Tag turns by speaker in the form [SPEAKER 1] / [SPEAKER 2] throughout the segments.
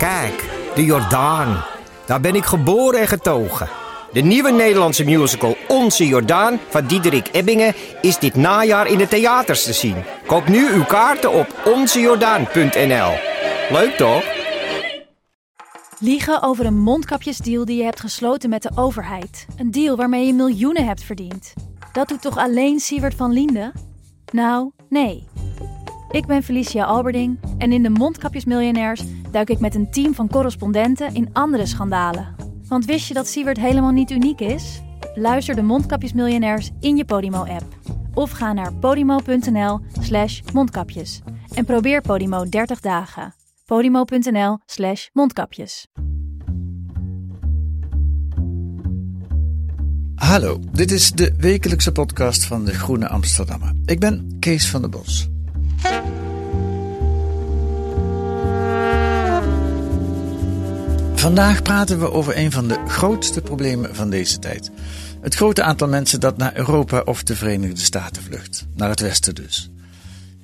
[SPEAKER 1] Kijk, de Jordaan. Daar ben ik geboren en getogen. De nieuwe Nederlandse musical Onze Jordaan van Diederik Ebbingen is dit najaar in de theaters te zien. Koop nu uw kaarten op onzejordaan.nl. Leuk toch?
[SPEAKER 2] Liegen over een mondkapjesdeal die je hebt gesloten met de overheid. Een deal waarmee je miljoenen hebt verdiend. Dat doet toch alleen Siewert van Liende? Nou, nee. Ik ben Felicia Alberding en in de Mondkapjesmiljonairs duik ik met een team van correspondenten in andere schandalen. Want wist je dat Siewert helemaal niet uniek is? Luister de Mondkapjesmiljonairs in je Podimo-app. Of ga naar podimo.nl slash mondkapjes. En probeer Podimo 30 dagen. podimo.nl slash mondkapjes.
[SPEAKER 3] Hallo, dit is de wekelijkse podcast van de Groene Amsterdammer. Ik ben Kees van der Bos. Vandaag praten we over een van de grootste problemen van deze tijd. Het grote aantal mensen dat naar Europa of de Verenigde Staten vlucht. Naar het westen dus.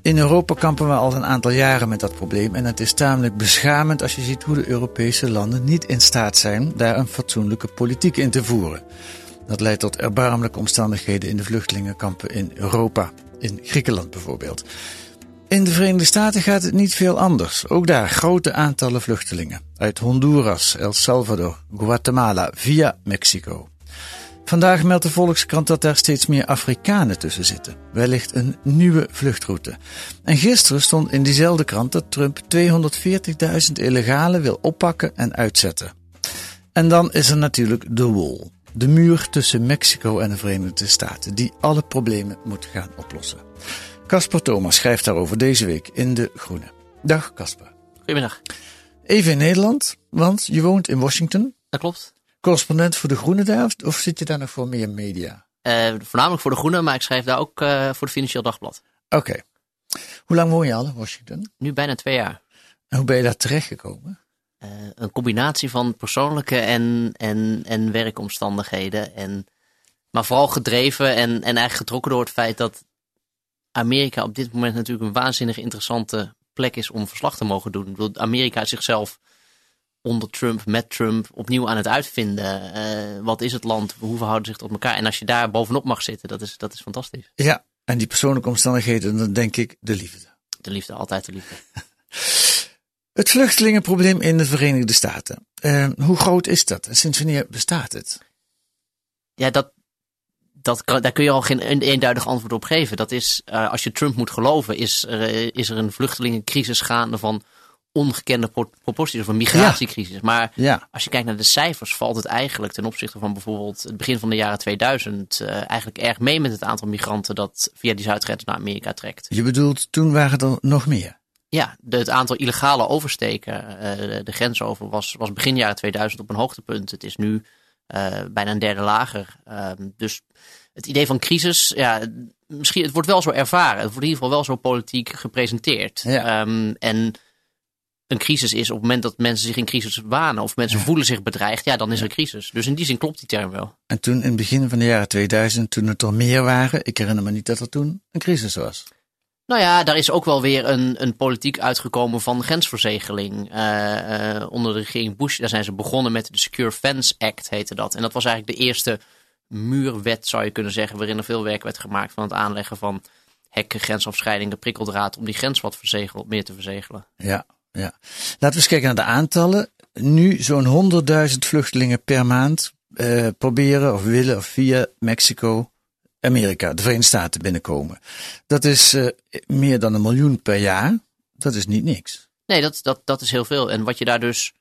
[SPEAKER 3] In Europa kampen we al een aantal jaren met dat probleem en het is tamelijk beschamend als je ziet hoe de Europese landen niet in staat zijn daar een fatsoenlijke politiek in te voeren. Dat leidt tot erbarmelijke omstandigheden in de vluchtelingenkampen in Europa, in Griekenland bijvoorbeeld. In de Verenigde Staten gaat het niet veel anders. Ook daar grote aantallen vluchtelingen. Uit Honduras, El Salvador, Guatemala via Mexico. Vandaag meldt de Volkskrant dat daar steeds meer Afrikanen tussen zitten. Wellicht een nieuwe vluchtroute. En gisteren stond in diezelfde krant dat Trump 240.000 illegalen wil oppakken en uitzetten. En dan is er natuurlijk de wall. De muur tussen Mexico en de Verenigde Staten, die alle problemen moet gaan oplossen. Casper Thomas schrijft daarover deze week in De Groene. Dag Casper.
[SPEAKER 4] Goedemiddag.
[SPEAKER 3] Even in Nederland, want je woont in Washington.
[SPEAKER 4] Dat klopt.
[SPEAKER 3] Correspondent voor De Groene daar, of zit je daar nog voor meer media?
[SPEAKER 4] Uh, voornamelijk voor De Groene, maar ik schrijf daar ook uh, voor het Financieel Dagblad.
[SPEAKER 3] Oké. Okay. Hoe lang woon je al in Washington?
[SPEAKER 4] Nu bijna twee jaar.
[SPEAKER 3] En hoe ben je daar terechtgekomen?
[SPEAKER 4] Uh, een combinatie van persoonlijke en, en, en werkomstandigheden. En, maar vooral gedreven en, en eigenlijk getrokken door het feit dat Amerika op dit moment natuurlijk een waanzinnig interessante plek is om verslag te mogen doen. Ik bedoel, Amerika is zichzelf onder Trump, met Trump, opnieuw aan het uitvinden. Uh, wat is het land? Hoe verhouden zich tot elkaar? En als je daar bovenop mag zitten, dat is, dat is fantastisch.
[SPEAKER 3] Ja, en die persoonlijke omstandigheden, dan denk ik de liefde.
[SPEAKER 4] De liefde, altijd de liefde.
[SPEAKER 3] het vluchtelingenprobleem in de Verenigde Staten. Uh, hoe groot is dat en sinds wanneer bestaat het?
[SPEAKER 4] Ja, dat, dat daar kun je al geen eenduidig antwoord op geven. Dat is, uh, als je Trump moet geloven, is er, is er een vluchtelingencrisis gaande van ongekende proporties of een migratiecrisis. Ja. Maar ja. als je kijkt naar de cijfers, valt het eigenlijk ten opzichte van bijvoorbeeld het begin van de jaren 2000 uh, eigenlijk erg mee met het aantal migranten dat via die zuidgrens naar Amerika trekt.
[SPEAKER 3] Je bedoelt, toen waren er nog meer?
[SPEAKER 4] Ja, de, het aantal illegale oversteken, uh, de, grens over, was, was begin jaren 2000 op een hoogtepunt. Het is nu bijna een derde lager. Uh, dus het idee van crisis, ja, misschien, het wordt wel zo ervaren. Het wordt in ieder geval wel zo politiek gepresenteerd.
[SPEAKER 3] Ja.
[SPEAKER 4] Um, en een crisis is op het moment dat mensen zich in crisis wanen of mensen ja. voelen zich bedreigd, ja, dan is er een crisis. Dus in die zin klopt die term wel.
[SPEAKER 3] En toen in het begin van de jaren 2000, toen het er meer waren, ik herinner me niet dat er toen een crisis was.
[SPEAKER 4] Nou ja, daar is ook wel weer een, een politiek uitgekomen van grensverzegeling. Uh, uh, onder de regering Bush, daar zijn ze begonnen met de Secure Fence Act, heette dat. En dat was eigenlijk de eerste muurwet, zou je kunnen zeggen, waarin er veel werk werd gemaakt van het aanleggen van hekken, grensafscheidingen, prikkeldraad, om die grens wat meer te verzegelen.
[SPEAKER 3] Ja, ja. Laten we eens kijken naar de aantallen. Nu zo'n 100.000 vluchtelingen per maand uh, proberen of willen of via Mexico Amerika, de Verenigde Staten binnenkomen. Dat is uh, meer dan een miljoen per jaar. Dat is niet niks.
[SPEAKER 4] Nee, dat, dat, dat is heel veel. En wat je daar dus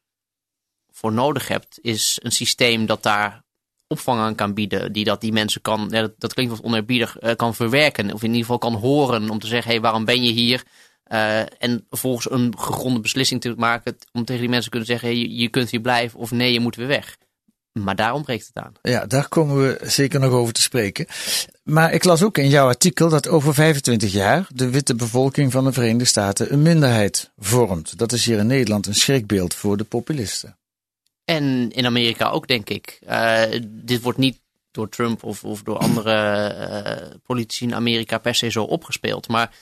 [SPEAKER 4] voor nodig hebt, is een systeem dat daar opvang aan kan bieden. Die dat die mensen kan, ja, dat, dat klinkt wat oneerbiedig, uh, kan verwerken. Of in ieder geval kan horen om te zeggen, hé, hey, waarom ben je hier? Uh, en volgens een gegronde beslissing te maken om tegen die mensen te kunnen zeggen, hey, je, je kunt hier blijven of nee, je moet weer weg. Maar daar ontbreekt het aan.
[SPEAKER 3] Ja, daar komen we zeker nog over te spreken. Maar ik las ook in jouw artikel dat over 25 jaar de witte bevolking van de Verenigde Staten een minderheid vormt. Dat is hier in Nederland een schrikbeeld voor de populisten.
[SPEAKER 4] En in Amerika ook, denk ik. Uh, dit wordt niet door Trump of, of door andere uh, politici in Amerika per se zo opgespeeld. Maar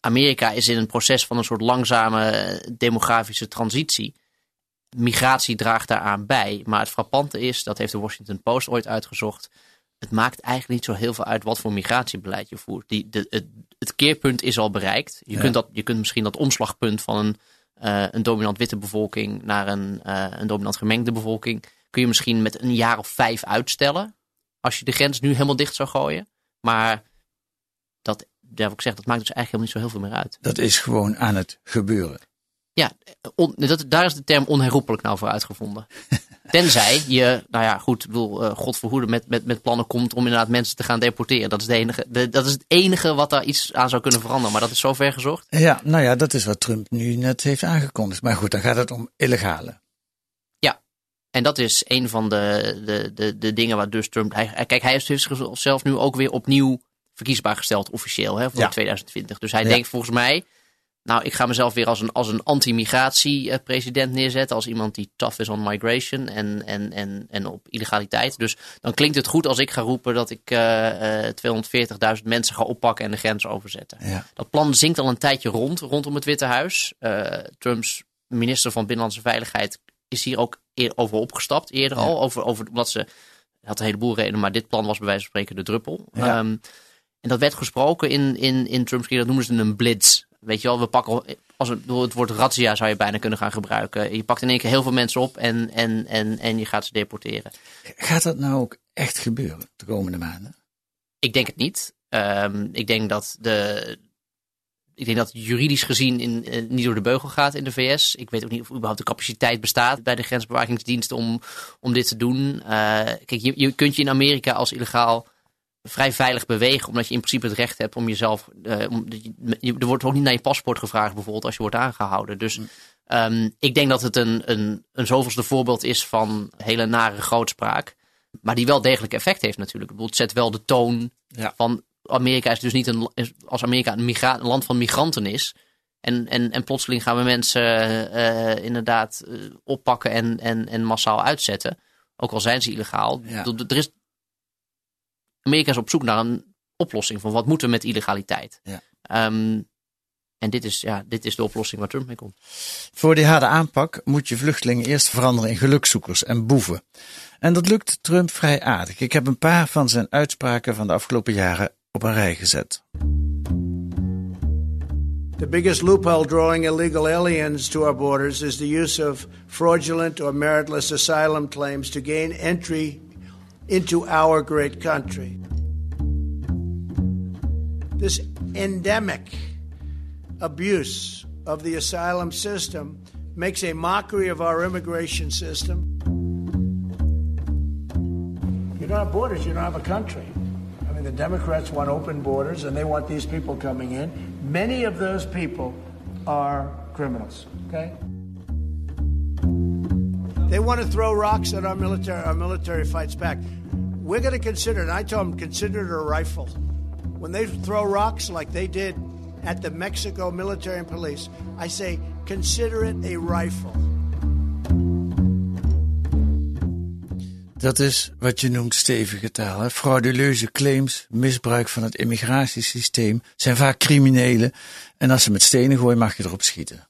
[SPEAKER 4] Amerika is in een proces van een soort langzame demografische transitie. migratie draagt daaraan bij. Maar het frappante is, dat heeft de Washington Post ooit uitgezocht. Het maakt eigenlijk niet zo heel veel uit wat voor migratiebeleid je voert. Die, de, het, het keerpunt is al bereikt. Je, kunt dat, je kunt misschien dat omslagpunt van een, uh, een dominant witte bevolking naar een, uh, een dominant gemengde bevolking. Kun je misschien met een jaar of vijf uitstellen. Als je de grens nu helemaal dicht zou gooien. Maar dat, daar ik zeg, dat maakt dus eigenlijk helemaal niet zo heel veel meer uit.
[SPEAKER 3] Dat is gewoon aan het gebeuren.
[SPEAKER 4] Ja, on, dat, daar is de term onherroepelijk nou voor uitgevonden. Tenzij je, nou ja, goed, bedoel, uh, God verhoede, met, met, met plannen komt om inderdaad mensen te gaan deporteren. Dat is, de enige, de, dat is het enige wat daar iets aan zou kunnen veranderen. Maar dat is zover gezocht.
[SPEAKER 3] Ja, nou ja, dat is wat Trump nu net heeft aangekondigd. Maar goed, dan gaat het om illegale.
[SPEAKER 4] Ja, en dat is een van de, de, de, de dingen waar dus Trump. Hij, kijk, hij heeft zichzelf nu ook weer opnieuw verkiesbaar gesteld, officieel, hè, voor ja. 2020. Dus hij ja. denkt volgens mij nou, ik ga mezelf weer als een, als een anti-migratie-president neerzetten. Als iemand die tough is on migration en, en, en, en op illegaliteit. Dus dan klinkt het goed als ik ga roepen dat ik uh, uh, 240.000 mensen ga oppakken en de grens overzetten.
[SPEAKER 3] Ja.
[SPEAKER 4] Dat plan zinkt al een tijdje rond, rondom het Witte Huis. Uh, Trumps minister van Binnenlandse Veiligheid is hier ook over opgestapt, eerder
[SPEAKER 3] Ja.
[SPEAKER 4] al. Over, over, omdat ze had een heleboel redenen, maar dit plan was bij wijze van spreken de druppel.
[SPEAKER 3] Ja.
[SPEAKER 4] Ehm, en dat werd gesproken in, in, in Trumps keer, dat noemen ze een blitz. Weet je wel, we pakken, als het, het woord razzia zou je bijna kunnen gaan gebruiken. Je pakt in één keer heel veel mensen op en, en, en, en je gaat ze deporteren.
[SPEAKER 3] Gaat dat nou ook echt gebeuren de komende maanden?
[SPEAKER 4] Ik denk het niet. Um, ik denk dat de. Ik denk dat juridisch gezien in, uh, niet door de beugel gaat in de VS. Ik weet ook niet of überhaupt de capaciteit bestaat bij de grensbewakingsdienst om, om dit te doen. Uh, kijk, je, je kunt je in Amerika als illegaal vrij veilig bewegen, omdat je in principe het recht hebt om jezelf. Uh, om, je, er wordt ook niet naar je paspoort gevraagd, bijvoorbeeld, als je wordt aangehouden. Dus um, ik denk dat het een, een, een zoveelste voorbeeld is van hele nare grootspraak. Maar die wel degelijk effect heeft natuurlijk. Het zet wel de toon
[SPEAKER 3] ja.
[SPEAKER 4] van Amerika is dus niet een. Als Amerika een, migra een land van migranten is. En, en, en plotseling gaan we mensen uh, inderdaad uh, oppakken en, en, en massaal uitzetten. Ook al zijn ze illegaal.
[SPEAKER 3] Ja.
[SPEAKER 4] Er is Amerika is op zoek naar een oplossing van wat moeten we met illegaliteit.
[SPEAKER 3] Ja.
[SPEAKER 4] Um, en dit is, ja, dit is de oplossing waar Trump mee komt.
[SPEAKER 3] Voor die harde aanpak moet je vluchtelingen eerst veranderen in gelukzoekers en boeven. En dat lukt Trump vrij aardig. Ik heb een paar van zijn uitspraken van de afgelopen jaren op een rij gezet.
[SPEAKER 5] The biggest loophole drawing illegal aliens to our borders is the use of fraudulent or meritless asylum claims to gain entry into our great country. This endemic abuse of the asylum system makes a mockery of our immigration system. You don't have borders, you don't have a country. I mean, the Democrats want open borders and they want these people coming in. Many of those people are criminals, okay? They want to throw rocks at our military. Our military fights back. We're going to consider it. I told them, consider it a rifle. When they throw rocks like they did at the Mexico military and police, I say, consider it a rifle.
[SPEAKER 3] Dat is wat je noemt stevige taal. Hè? Frauduleuze claims, misbruik van het immigratiesysteem zijn vaak criminelen. En als ze met stenen gooien, mag je erop schieten.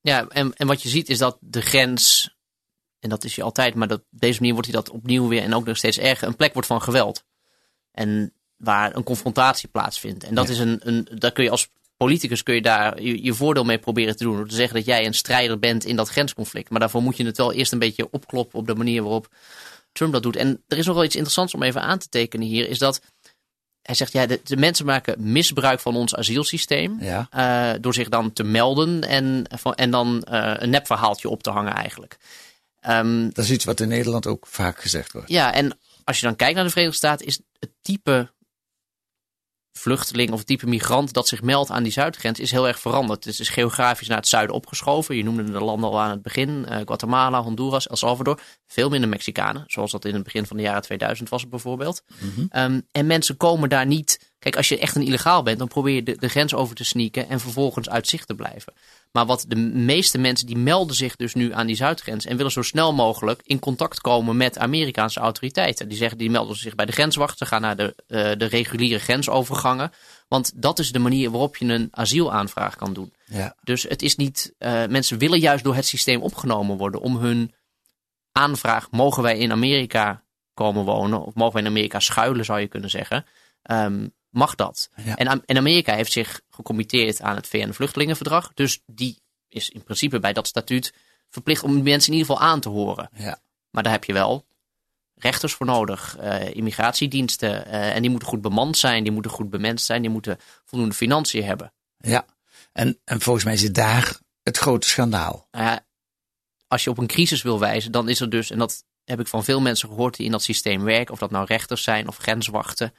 [SPEAKER 4] Ja, en, en wat je ziet is dat de grens en dat is je altijd, maar dat, op deze manier wordt hij dat opnieuw weer en ook nog steeds erger, een plek wordt van geweld. En waar een confrontatie plaatsvindt. En dat
[SPEAKER 3] Ja.
[SPEAKER 4] is een, een, daar kun je als politicus kun je daar je, je voordeel mee proberen te doen. Door te zeggen dat jij een strijder bent in dat grensconflict. Maar daarvoor moet je het wel eerst een beetje opkloppen op de manier waarop Trump dat doet. En er is nog wel iets interessants om even aan te tekenen hier, is dat hij zegt, ja, de, de mensen maken misbruik van ons asielsysteem.
[SPEAKER 3] Ja.
[SPEAKER 4] eh, door zich dan te melden en, en dan eh, een nepverhaaltje op te hangen eigenlijk. Ehm,
[SPEAKER 3] Dat is iets wat in Nederland ook vaak gezegd wordt.
[SPEAKER 4] ja, en als je dan kijkt naar de Verenigde Staten, is het type vluchteling of het type migrant dat zich meldt aan die zuidgrens is heel erg veranderd. Het is geografisch naar het zuiden opgeschoven. Je noemde de landen al aan het begin. eh, Guatemala, Honduras, El Salvador. Veel minder Mexicanen, zoals dat in het begin van de jaren 2000 was bijvoorbeeld. Ehm, en mensen komen daar niet... Kijk, als je echt een illegaal bent, dan probeer je de, de grens over te sneaken en vervolgens uit zicht te blijven. Maar wat de meeste mensen, die melden zich dus nu aan die zuidgrens en willen zo snel mogelijk in contact komen met Amerikaanse autoriteiten. Die zeggen, die melden zich bij de grenswacht, ze gaan naar de, eh, de reguliere grensovergangen. Want dat is de manier waarop je een asielaanvraag kan doen.
[SPEAKER 3] Ja.
[SPEAKER 4] Dus het is niet, uh, mensen willen juist door het systeem opgenomen worden om hun aanvraag, mogen wij in Amerika komen wonen, of mogen wij in Amerika schuilen, zou je kunnen zeggen, um, mag dat.
[SPEAKER 3] Ja.
[SPEAKER 4] En, en Amerika heeft zich gecommitteerd aan het VN-vluchtelingenverdrag, dus die is in principe bij dat statuut verplicht om mensen in ieder geval aan te horen.
[SPEAKER 3] Ja.
[SPEAKER 4] Maar daar heb je wel rechters voor nodig, uh, immigratiediensten. Uh, en die moeten goed bemand zijn, die moeten goed bemenst zijn, die moeten voldoende financiën hebben.
[SPEAKER 3] Ja, en, en volgens mij zit daar het grote schandaal.
[SPEAKER 4] Nou als je op een crisis wil wijzen, dan is er dus, en dat heb ik van veel mensen gehoord die in dat systeem werken, of dat nou rechters zijn of grenswachten.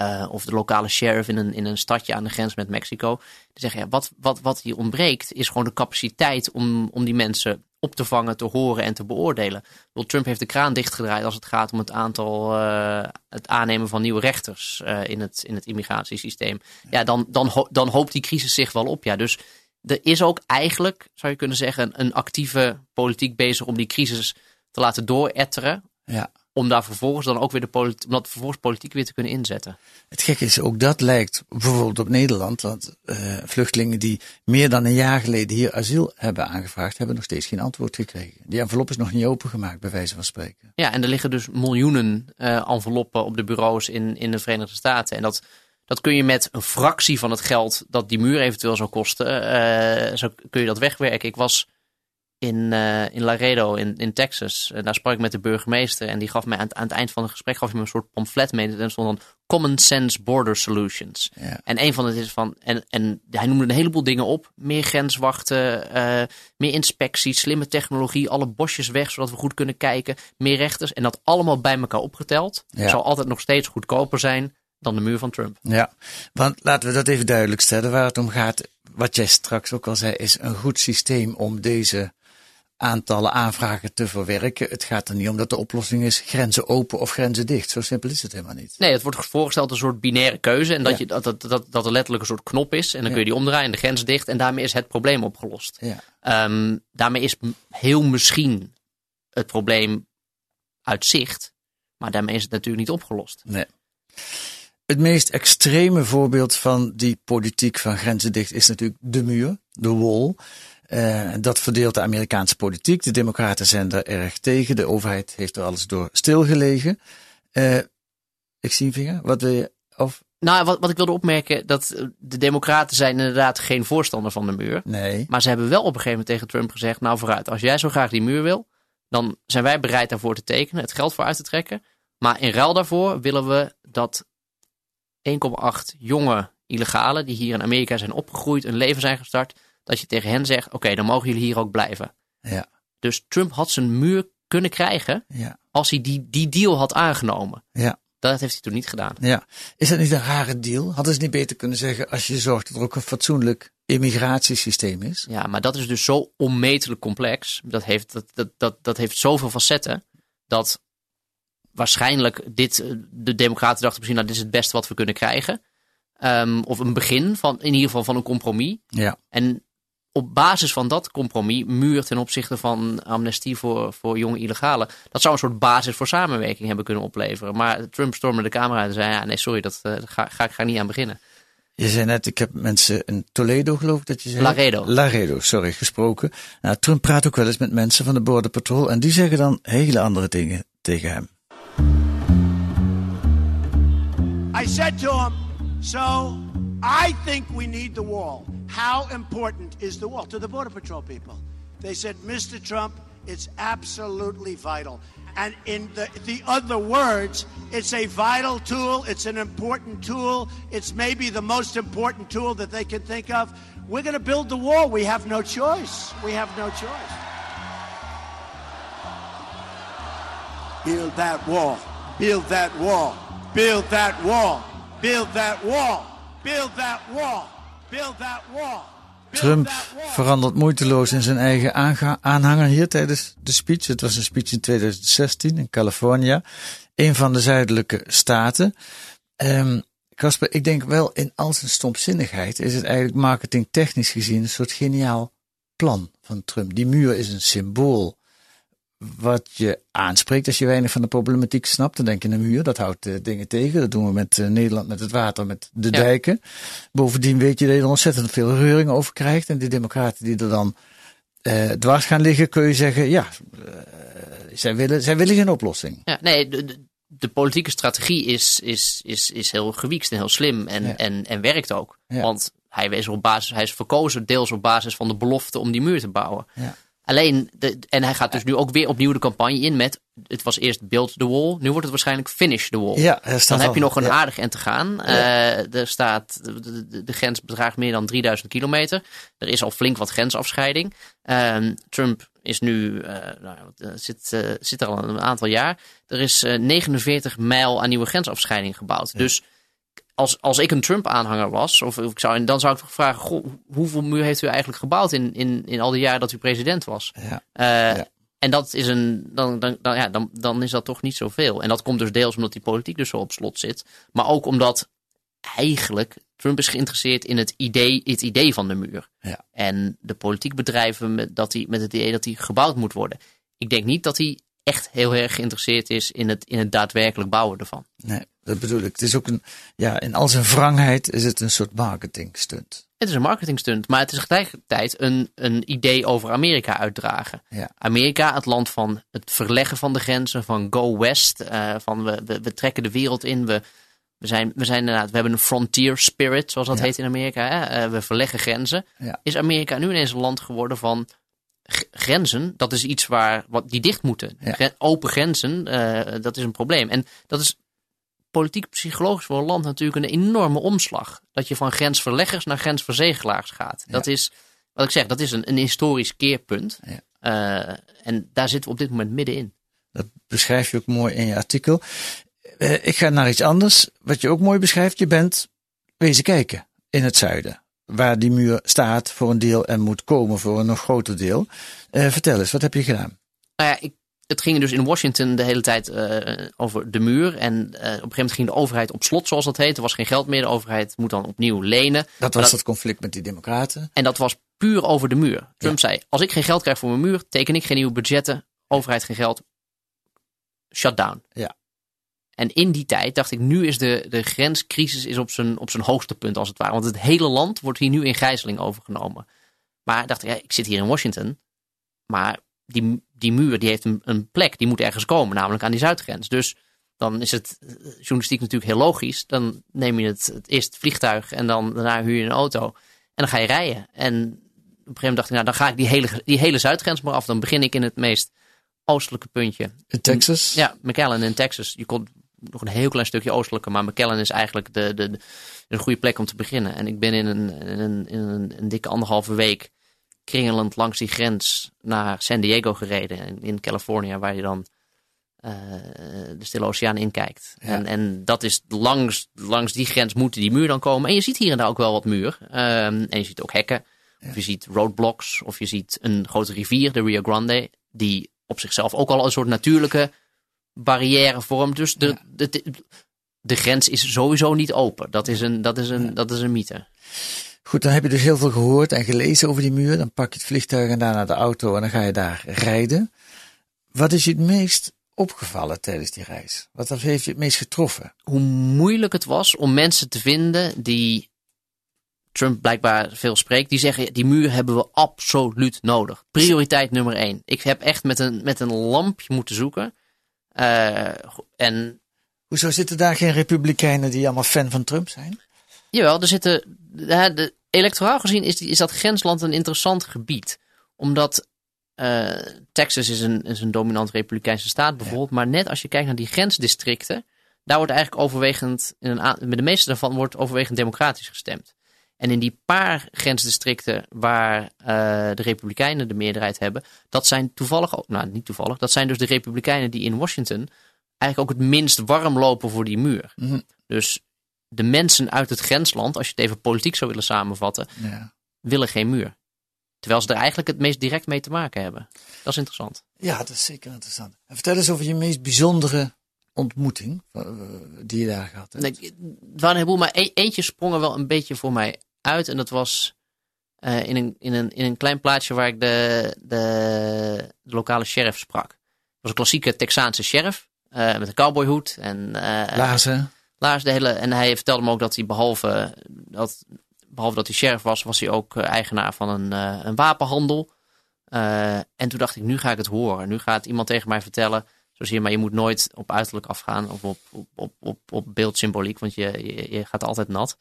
[SPEAKER 4] Uh, of de lokale sheriff in een, in een stadje aan de grens met Mexico. Die zeggen, ja, wat, wat, wat hier ontbreekt is gewoon de capaciteit om, om die mensen op te vangen, te horen en te beoordelen. Bedoel, Trump heeft de kraan dichtgedraaid als het gaat om het aantal, uh, het aannemen van nieuwe rechters uh, in, het, in het immigratiesysteem. Ja, dan, dan, dan hoopt die crisis zich wel op. Ja, dus er is ook eigenlijk, zou je kunnen zeggen, een actieve politiek bezig om die crisis te laten dooretteren.
[SPEAKER 3] Ja.
[SPEAKER 4] Om daar vervolgens dan ook weer de politiek, om dat vervolgens politiek weer te kunnen inzetten.
[SPEAKER 3] Het gekke is, ook dat lijkt bijvoorbeeld op Nederland. Want uh, vluchtelingen die meer dan een jaar geleden hier asiel hebben aangevraagd, hebben nog steeds geen antwoord gekregen. Die envelop is nog niet opengemaakt, bij wijze van spreken.
[SPEAKER 4] Ja, en er liggen dus miljoenen uh, enveloppen op de bureaus in, in de Verenigde Staten. En dat, dat kun je met een fractie van het geld dat die muur eventueel zou kosten, uh, zo kun je dat wegwerken. Ik was in, uh, in Laredo in, in Texas. En daar sprak ik met de burgemeester. En die gaf mij aan, aan het eind van het gesprek gaf hij me een soort pamflet mee. En stond dan Common Sense Border Solutions.
[SPEAKER 3] Ja.
[SPEAKER 4] En een van het is van. En, en hij noemde een heleboel dingen op. Meer grenswachten, uh, meer inspectie, slimme technologie, alle bosjes weg, zodat we goed kunnen kijken. Meer rechters. En dat allemaal bij elkaar opgeteld.
[SPEAKER 3] Ja.
[SPEAKER 4] Zal altijd nog steeds goedkoper zijn dan de muur van Trump.
[SPEAKER 3] Ja, want laten we dat even duidelijk stellen. Waar het om gaat, wat jij straks ook al zei, is een goed systeem om deze aantallen aanvragen te verwerken. Het gaat er niet om dat de oplossing is grenzen open of grenzen dicht. Zo simpel is het helemaal niet.
[SPEAKER 4] Nee, het wordt voorgesteld een soort binaire keuze. En dat,
[SPEAKER 3] Ja.
[SPEAKER 4] je, dat, dat, dat, dat er letterlijk een soort knop is. En dan
[SPEAKER 3] Ja.
[SPEAKER 4] kun je die omdraaien en de grens dicht. En daarmee is het probleem opgelost.
[SPEAKER 3] Ja.
[SPEAKER 4] Ehm, daarmee is heel misschien het probleem uit zicht. Maar daarmee is het natuurlijk niet opgelost.
[SPEAKER 3] Nee. Het meest extreme voorbeeld van die politiek van grenzen dicht is natuurlijk de muur, de wall. Eh, dat verdeelt de Amerikaanse politiek. De Democraten zijn daar erg tegen. De overheid heeft er alles door stilgelegen. Eh, ik zie een vinger. Wat wil je? Of
[SPEAKER 4] Nou, wat, wat ik wilde opmerken, dat eh, de democraten zijn inderdaad geen voorstander van de muur.
[SPEAKER 3] nee?
[SPEAKER 4] Maar ze hebben wel op een gegeven moment tegen Trump gezegd, nou vooruit, als jij zo graag die muur wil, dan zijn wij bereid daarvoor te tekenen, het geld voor uit te trekken. Maar in ruil daarvoor willen we dat 1,8 jonge illegalen die hier in Amerika zijn opgegroeid, een leven zijn gestart, dat je tegen hen zegt, oké, dan mogen jullie hier ook blijven.
[SPEAKER 3] Ja,
[SPEAKER 4] Dus Trump had zijn muur kunnen krijgen
[SPEAKER 3] ja,
[SPEAKER 4] als hij die, die deal had aangenomen.
[SPEAKER 3] ja.
[SPEAKER 4] Dat heeft hij toen niet gedaan.
[SPEAKER 3] Ja, is dat niet een rare deal? Hadden ze niet beter kunnen zeggen als je zorgt dat er ook een fatsoenlijk immigratiesysteem is?
[SPEAKER 4] Ja, maar dat is dus zo onmetelijk complex. Dat heeft, dat, dat, dat, dat heeft zoveel facetten. Dat waarschijnlijk dit, eh, de Democraten dachten misschien, nou, dit is het beste wat we kunnen krijgen. Ehm, of een begin van, in ieder geval van een compromis.
[SPEAKER 3] Ja,
[SPEAKER 4] En op basis van dat compromis, muur ten opzichte van amnestie voor, voor jonge illegalen, dat zou een soort basis voor samenwerking hebben kunnen opleveren. Maar Trump stormde de Kamer uit en zei, ja, nee, sorry, dat eh, daar ga, ga ik ga niet aan beginnen.
[SPEAKER 3] je zei net, ik heb mensen in Toledo geloof ik dat je zei.
[SPEAKER 4] Laredo.
[SPEAKER 3] Laredo, sorry, gesproken. Nou, Trump praat ook wel eens met mensen van de Border Patrol en die zeggen dan hele andere dingen tegen hem.
[SPEAKER 5] I said to him, So I think we need the wall. How important is the wall? To the Border Patrol people. They said, Mr. Trump, it's absolutely vital. And in the, the other words, it's a vital tool, it's an important tool, it's maybe the most important tool that they can think of. We're going to build the wall. We have no choice. We have no choice. Build that wall. Build that wall. Build that wall. Build that wall. Build that wall.
[SPEAKER 3] Trump verandert moeiteloos in zijn eigen aanhanger hier tijdens de speech. Het was een speech in 2016 in California, een van de zuidelijke staten. Ehm Casper, ik denk wel in al zijn stomzinnigheid is het eigenlijk marketingtechnisch gezien een soort geniaal plan van Trump. Die muur is een symbool wat je aanspreekt als je weinig van de problematiek snapt. Dan denk je een muur, dat houdt uh, dingen tegen. Dat doen we met uh, Nederland, met het water, met de ja. dijken. Bovendien weet je dat je er ontzettend veel reuring over krijgt. En die democraten die er dan uh, dwars gaan liggen, kun je zeggen, ja, zij, willen, zij willen geen oplossing.
[SPEAKER 4] Ja, nee, de, de, de politieke strategie is, is, is, is heel gewiekst en heel slim en, ja. en, en werkt ook. Ja. Want hij, is op basis, hij is verkozen deels op basis van de belofte om die muur te bouwen.
[SPEAKER 3] Ja.
[SPEAKER 4] Alleen, de, en hij gaat dus nu ook weer opnieuw de campagne in met, het was eerst build the wall, nu wordt het waarschijnlijk finish the wall.
[SPEAKER 3] Ja,
[SPEAKER 4] dan heb je nog een
[SPEAKER 3] ja.
[SPEAKER 4] aardig end te gaan. Ja. Uh, er staat, de, de, de, grens bedraagt meer dan 3000 kilometer. Er is al flink wat grensafscheiding. Uh, Trump is nu, uh, nou, zit, zit er al een aantal jaar. Er is 49 mijl aan nieuwe grensafscheiding gebouwd. Dus als, als ik een Trump-aanhanger was, of, of ik zou, dan zou ik toch vragen: goh, hoeveel muur heeft u eigenlijk gebouwd in, in, in al die jaren dat u president was?
[SPEAKER 3] Ja.
[SPEAKER 4] Uh, ja. En dat is een, dan, dan, dan, ja, dan, dan is dat toch niet zoveel. En dat komt dus deels omdat die politiek dus zo op slot zit. Maar ook omdat eigenlijk Trump is geïnteresseerd in het idee, het idee van de muur.
[SPEAKER 3] Ja.
[SPEAKER 4] En de politiek bedrijven met, dat die, met het idee dat die gebouwd moet worden. Ik denk niet dat hij echt heel erg geïnteresseerd is in het, in het daadwerkelijk bouwen ervan.
[SPEAKER 3] Nee, dat bedoel ik. Het is ook een, ja, in al zijn wrangheid is het een soort marketing stunt.
[SPEAKER 4] Het is een marketing stunt, maar het is tegelijkertijd een, een idee over Amerika uitdragen.
[SPEAKER 3] Ja.
[SPEAKER 4] Amerika, het land van het verleggen van de grenzen, van go west, uh, van we, we, we, trekken de wereld in, we, we, zijn, we, zijn inderdaad, we hebben een frontier spirit, zoals dat ja. heet in Amerika. Hè? Uh, we verleggen grenzen.
[SPEAKER 3] Ja.
[SPEAKER 4] Is Amerika nu ineens een land geworden van grenzen, dat is iets waar wat die dicht moeten.
[SPEAKER 3] Ja.
[SPEAKER 4] Open grenzen, uh, dat is een probleem. En dat is politiek psychologisch voor een land natuurlijk een enorme omslag. Dat je van grensverleggers naar grensverzegelaars gaat.
[SPEAKER 3] Ja.
[SPEAKER 4] Dat is, wat ik zeg, dat is een, een historisch keerpunt.
[SPEAKER 3] Ja.
[SPEAKER 4] Uh, en daar zitten we op dit moment middenin.
[SPEAKER 3] Dat beschrijf je ook mooi in je artikel. Uh, ik ga naar iets anders. Wat je ook mooi beschrijft, je bent wezen kijken in het zuiden waar die muur staat voor een deel en moet komen voor een nog groter deel. Uh, vertel eens, wat heb je gedaan?
[SPEAKER 4] Nou ja, ik, het ging dus in Washington de hele tijd uh, over de muur. En uh, op een gegeven moment ging de overheid op slot, zoals dat heet. Er was geen geld meer. De overheid moet dan opnieuw lenen.
[SPEAKER 3] Dat was dat, het conflict met die democraten.
[SPEAKER 4] En dat was puur over de muur. Trump ja. zei, als ik geen geld krijg voor mijn muur, teken ik geen nieuwe budgetten. Overheid geen geld. Shut down.
[SPEAKER 3] Ja.
[SPEAKER 4] En in die tijd dacht ik, nu is de, de grenscrisis is op zijn, op zijn hoogste punt als het ware. Want het hele land wordt hier nu in gijzeling overgenomen. Maar dacht ik, ja, ik zit hier in Washington. Maar die, die muur die heeft een, een plek, die moet ergens komen. Namelijk aan die zuidgrens. Dus dan is het journalistiek natuurlijk heel logisch. Dan neem je het, het eerst het vliegtuig en dan daarna huur je een auto. En dan ga je rijden. En op een gegeven moment dacht ik, nou dan ga ik die hele, die hele zuidgrens maar af. Dan begin ik in het meest oostelijke puntje.
[SPEAKER 3] In Texas?
[SPEAKER 4] Ja, McAllen in Texas. Je kon nog een heel klein stukje oostelijker, maar McAllen is eigenlijk de, de, de, een goede plek om te beginnen. En ik ben in een, in een, in een, een dikke anderhalve week kringelend langs die grens naar San Diego gereden in, in Californië, waar je dan uh, de Stille Oceaan inkijkt.
[SPEAKER 3] Ja.
[SPEAKER 4] En, en dat is langs, langs die grens moet die muur dan komen. En je ziet hier en daar ook wel wat muur. Um, en je ziet ook hekken.
[SPEAKER 3] Ja.
[SPEAKER 4] Of je ziet roadblocks. Of je ziet een grote rivier, de Rio Grande, die op zichzelf ook al een soort natuurlijke barrière vormt. Dus de,
[SPEAKER 3] Ja.
[SPEAKER 4] de, de, de grens is sowieso niet open. Dat is een, dat is een, dat is een mythe.
[SPEAKER 3] Goed, dan heb je dus heel veel gehoord en gelezen over die muur. Dan pak je het vliegtuig en daarna de auto en dan ga je daar rijden. Wat is je het meest opgevallen tijdens die reis? Wat heeft je het meest getroffen?
[SPEAKER 4] Hoe moeilijk het was om mensen te vinden die Trump blijkbaar veel spreekt. Die zeggen, die muur hebben we absoluut nodig. Prioriteit nummer één. Ik heb echt met een, met een lampje moeten zoeken. Uh, en
[SPEAKER 3] Hoezo zitten daar geen republikeinen die allemaal fan van Trump zijn?
[SPEAKER 4] Jawel, er zitten. De, de, electoraal gezien is, die, is dat grensland een interessant gebied. Omdat uh, Texas is een, is een dominant republikeinse staat bijvoorbeeld. Ja. Maar net als je kijkt naar die grensdistricten. Daar wordt eigenlijk overwegend. In een, met de meeste daarvan wordt overwegend democratisch gestemd. En in die paar grensdistricten waar uh, de Republikeinen de meerderheid hebben, dat zijn toevallig ook, nou niet toevallig, dat zijn dus de Republikeinen die in Washington eigenlijk ook het minst warm lopen voor die muur.
[SPEAKER 3] Mm -hmm.
[SPEAKER 4] Dus de mensen uit het grensland, als je het even politiek zou willen samenvatten,
[SPEAKER 3] ja.
[SPEAKER 4] willen geen muur. Terwijl ze er eigenlijk het meest direct mee te maken hebben. Dat is interessant.
[SPEAKER 3] Ja, dat is zeker interessant. En vertel eens over je meest bijzondere ontmoeting uh, die je daar gehad hebt.
[SPEAKER 4] Nee, het waren een heleboel, maar e eentje sprong er wel een beetje voor mij uit. En dat was uh, in, een, in, een, in een klein plaatsje waar ik de, de, de lokale sheriff sprak. een klassieke Texaanse sheriff. met een cowboyhoed en
[SPEAKER 3] Laarzen.
[SPEAKER 4] Laars de hele. En hij vertelde me ook dat hij behalve dat, behalve dat hij sheriff was, was hij ook eigenaar van een, een wapenhandel. en toen dacht ik, nu ga ik het horen. Nu gaat iemand tegen mij vertellen zo zie je, maar je moet nooit op uiterlijk afgaan of op, op, op, op, op beeldsymboliek, want je, je, je gaat altijd nat.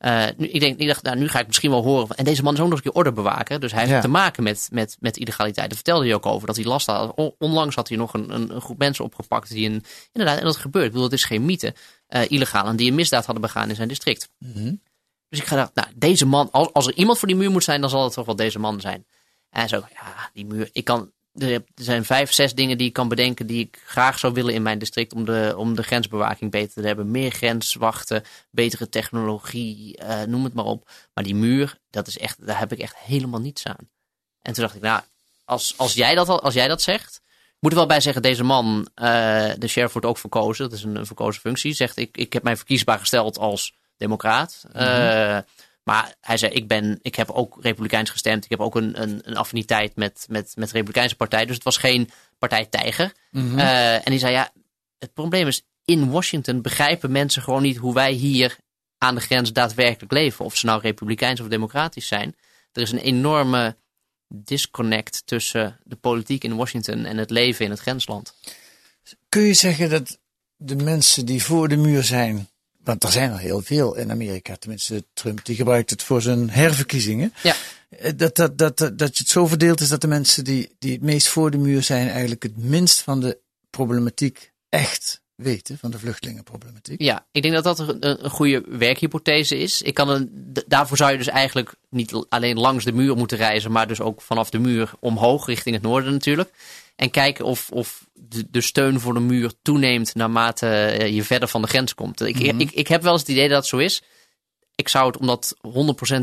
[SPEAKER 4] Uh, nu, ik, denk, ik dacht, nou, nu ga ik misschien wel horen. En deze man is ook nog een keer orde bewaken. Dus hij heeft te maken met, met, met illegaliteit. Daar vertelde hij ook over dat hij last had. Onlangs had hij nog een, een, een groep mensen opgepakt. Die een, inderdaad, en dat gebeurt. Ik bedoel, het is geen mythe. Uh, illegaal en die een misdaad hadden begaan in zijn district.
[SPEAKER 3] Mhm.
[SPEAKER 4] Dus ik ga dacht, nou, deze man, als, als er iemand voor die muur moet zijn, dan zal het toch wel deze man zijn. En zo, ja, die muur, ik kan, er zijn vijf, zes dingen die ik kan bedenken die ik graag zou willen in mijn district om de, om de grensbewaking beter te hebben. Meer grenswachten, betere technologie, uh, noem het maar op. Maar die muur, dat is echt, daar heb ik echt helemaal niets aan. En toen dacht ik, nou, als, als, jij, dat, als jij dat zegt, moet er wel bij zeggen, deze man, uh, de sheriff wordt ook verkozen, dat is een, een verkozen functie, zegt ik, ik heb mij verkiesbaar gesteld als democraat. Mm -hmm. Maar hij zei, ik, ben, ik heb ook republikeins gestemd. Ik heb ook een, een, een affiniteit met, met, met de republikeinse partij. Dus het was geen partijtijger. Mm en die zei, ja, het probleem is, in Washington begrijpen mensen gewoon niet hoe wij hier aan de grens daadwerkelijk leven. Of ze nou republikeins of democratisch zijn. Er is een enorme disconnect tussen de politiek in Washington en het leven in het grensland.
[SPEAKER 3] Kun je zeggen dat de mensen die voor de muur zijn want er zijn er heel veel in Amerika. Tenminste, Trump die gebruikt het voor zijn herverkiezingen.
[SPEAKER 4] Ja.
[SPEAKER 3] Eh, dat, dat, dat, dat, dat het zo verdeeld is dat de mensen die, die het meest voor de muur zijn, eigenlijk het minst van de problematiek echt weten, van de vluchtelingenproblematiek.
[SPEAKER 4] Ja, ik denk dat dat een, een goede werkhypothese is. Ik kan een, daarvoor zou je dus eigenlijk niet alleen langs de muur moeten reizen, maar dus ook vanaf de muur omhoog richting het noorden natuurlijk. En kijken of, of de, de steun voor de muur toeneemt naarmate eh, je verder van de grens komt. Ik, mhm. ik, ik heb wel eens het idee dat het zo is. Ik zou het, om dat 100%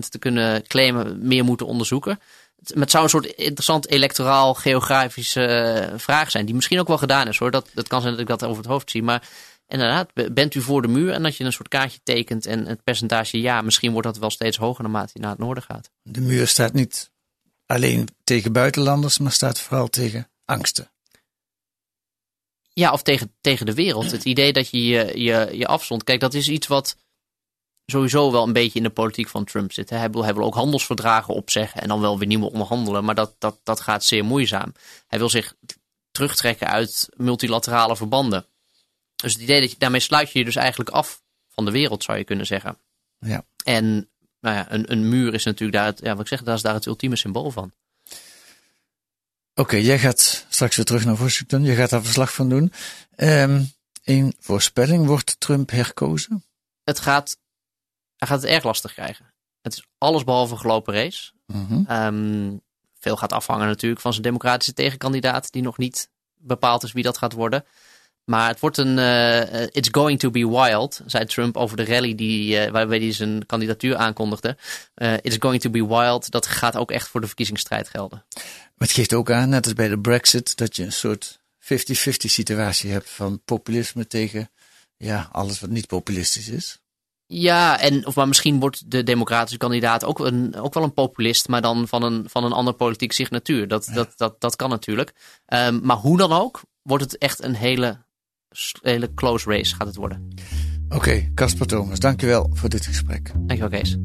[SPEAKER 4] te kunnen claimen, meer moeten onderzoeken. Het zou een soort interessant electoraal geografische eh, vraag zijn. Die misschien ook wel gedaan is hoor. Dat, dat kan zijn dat ik dat over het hoofd zie. Maar inderdaad, bent u voor de muur en dat je een soort kaartje tekent en het percentage ja, misschien wordt dat wel steeds hoger naarmate je naar het noorden gaat.
[SPEAKER 3] De muur staat niet alleen tegen buitenlanders, maar staat vooral tegen angsten.
[SPEAKER 4] Ja, of tegen, tegen de wereld. Het idee dat je je, je, je afzond. Kijk, dat is iets wat sowieso wel een beetje in de politiek van Trump zit. Hij wil, hij wil ook handelsverdragen opzeggen en dan wel weer nieuwe onderhandelen. Maar dat, dat, dat gaat zeer moeizaam. Hij wil zich terugtrekken uit multilaterale verbanden. Dus het idee dat je daarmee sluit je je dus eigenlijk af van de wereld, zou je kunnen zeggen.
[SPEAKER 3] Ja.
[SPEAKER 4] En nou ja, een, een muur is natuurlijk daar het, ja, wat ik zeg, dat is daar het ultieme symbool van.
[SPEAKER 3] Oké, jij gaat straks weer terug naar Washington. Je gaat daar verslag van doen. Um, een voorspelling, wordt Trump herkozen?
[SPEAKER 4] Het gaat, hij gaat het erg lastig krijgen. Het is alles behalve een gelopen race.
[SPEAKER 3] Mm
[SPEAKER 4] um, veel gaat afhangen natuurlijk van zijn democratische tegenkandidaat, die nog niet bepaald is wie dat gaat worden. Maar het wordt een. Uh, it's going to be wild, zei Trump over de rally die, uh, waarbij hij zijn kandidatuur aankondigde. Uh, it's going to be wild. Dat gaat ook echt voor de verkiezingsstrijd gelden.
[SPEAKER 3] Maar het geeft ook aan, net als bij de Brexit, dat je een soort 50-50 situatie hebt van populisme tegen ja, alles wat niet populistisch is.
[SPEAKER 4] Ja, en of maar misschien wordt de democratische kandidaat ook, een, ook wel een populist, maar dan van een, van een ander politiek signatuur. Dat, dat, dat, dat kan natuurlijk. Um, maar hoe dan ook, wordt het echt een hele hele close race gaat het worden.
[SPEAKER 3] Oké, okay, Casper Thomas, dankjewel voor dit gesprek.
[SPEAKER 4] Dankjewel Kees.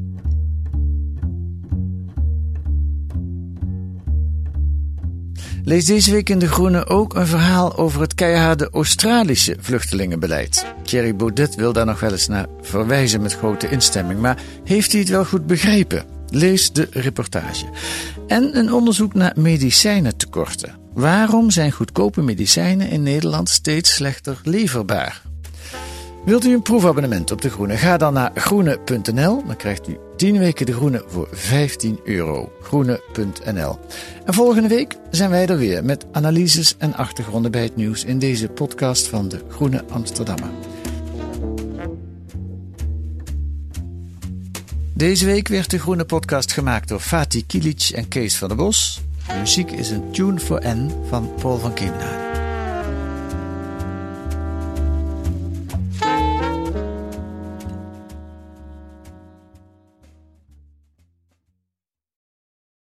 [SPEAKER 3] Lees deze week in De Groene ook een verhaal over het keiharde Australische vluchtelingenbeleid. Thierry Baudet wil daar nog wel eens naar verwijzen met grote instemming, maar heeft hij het wel goed begrepen? Lees de reportage. En een onderzoek naar medicijnentekorten. Waarom zijn goedkope medicijnen in Nederland steeds slechter leverbaar? Wilt u een proefabonnement op De Groene? Ga dan naar groene.nl. Dan krijgt u 10 weken De Groene voor 15 euro. Groene.nl. En volgende week zijn wij er weer met analyses en achtergronden bij het nieuws in deze podcast van De Groene Amsterdammer. Deze week werd de Groene Podcast gemaakt door Fatih Kilic en Kees van der Bos. De muziek is een Tune for N van Paul van Kemenade.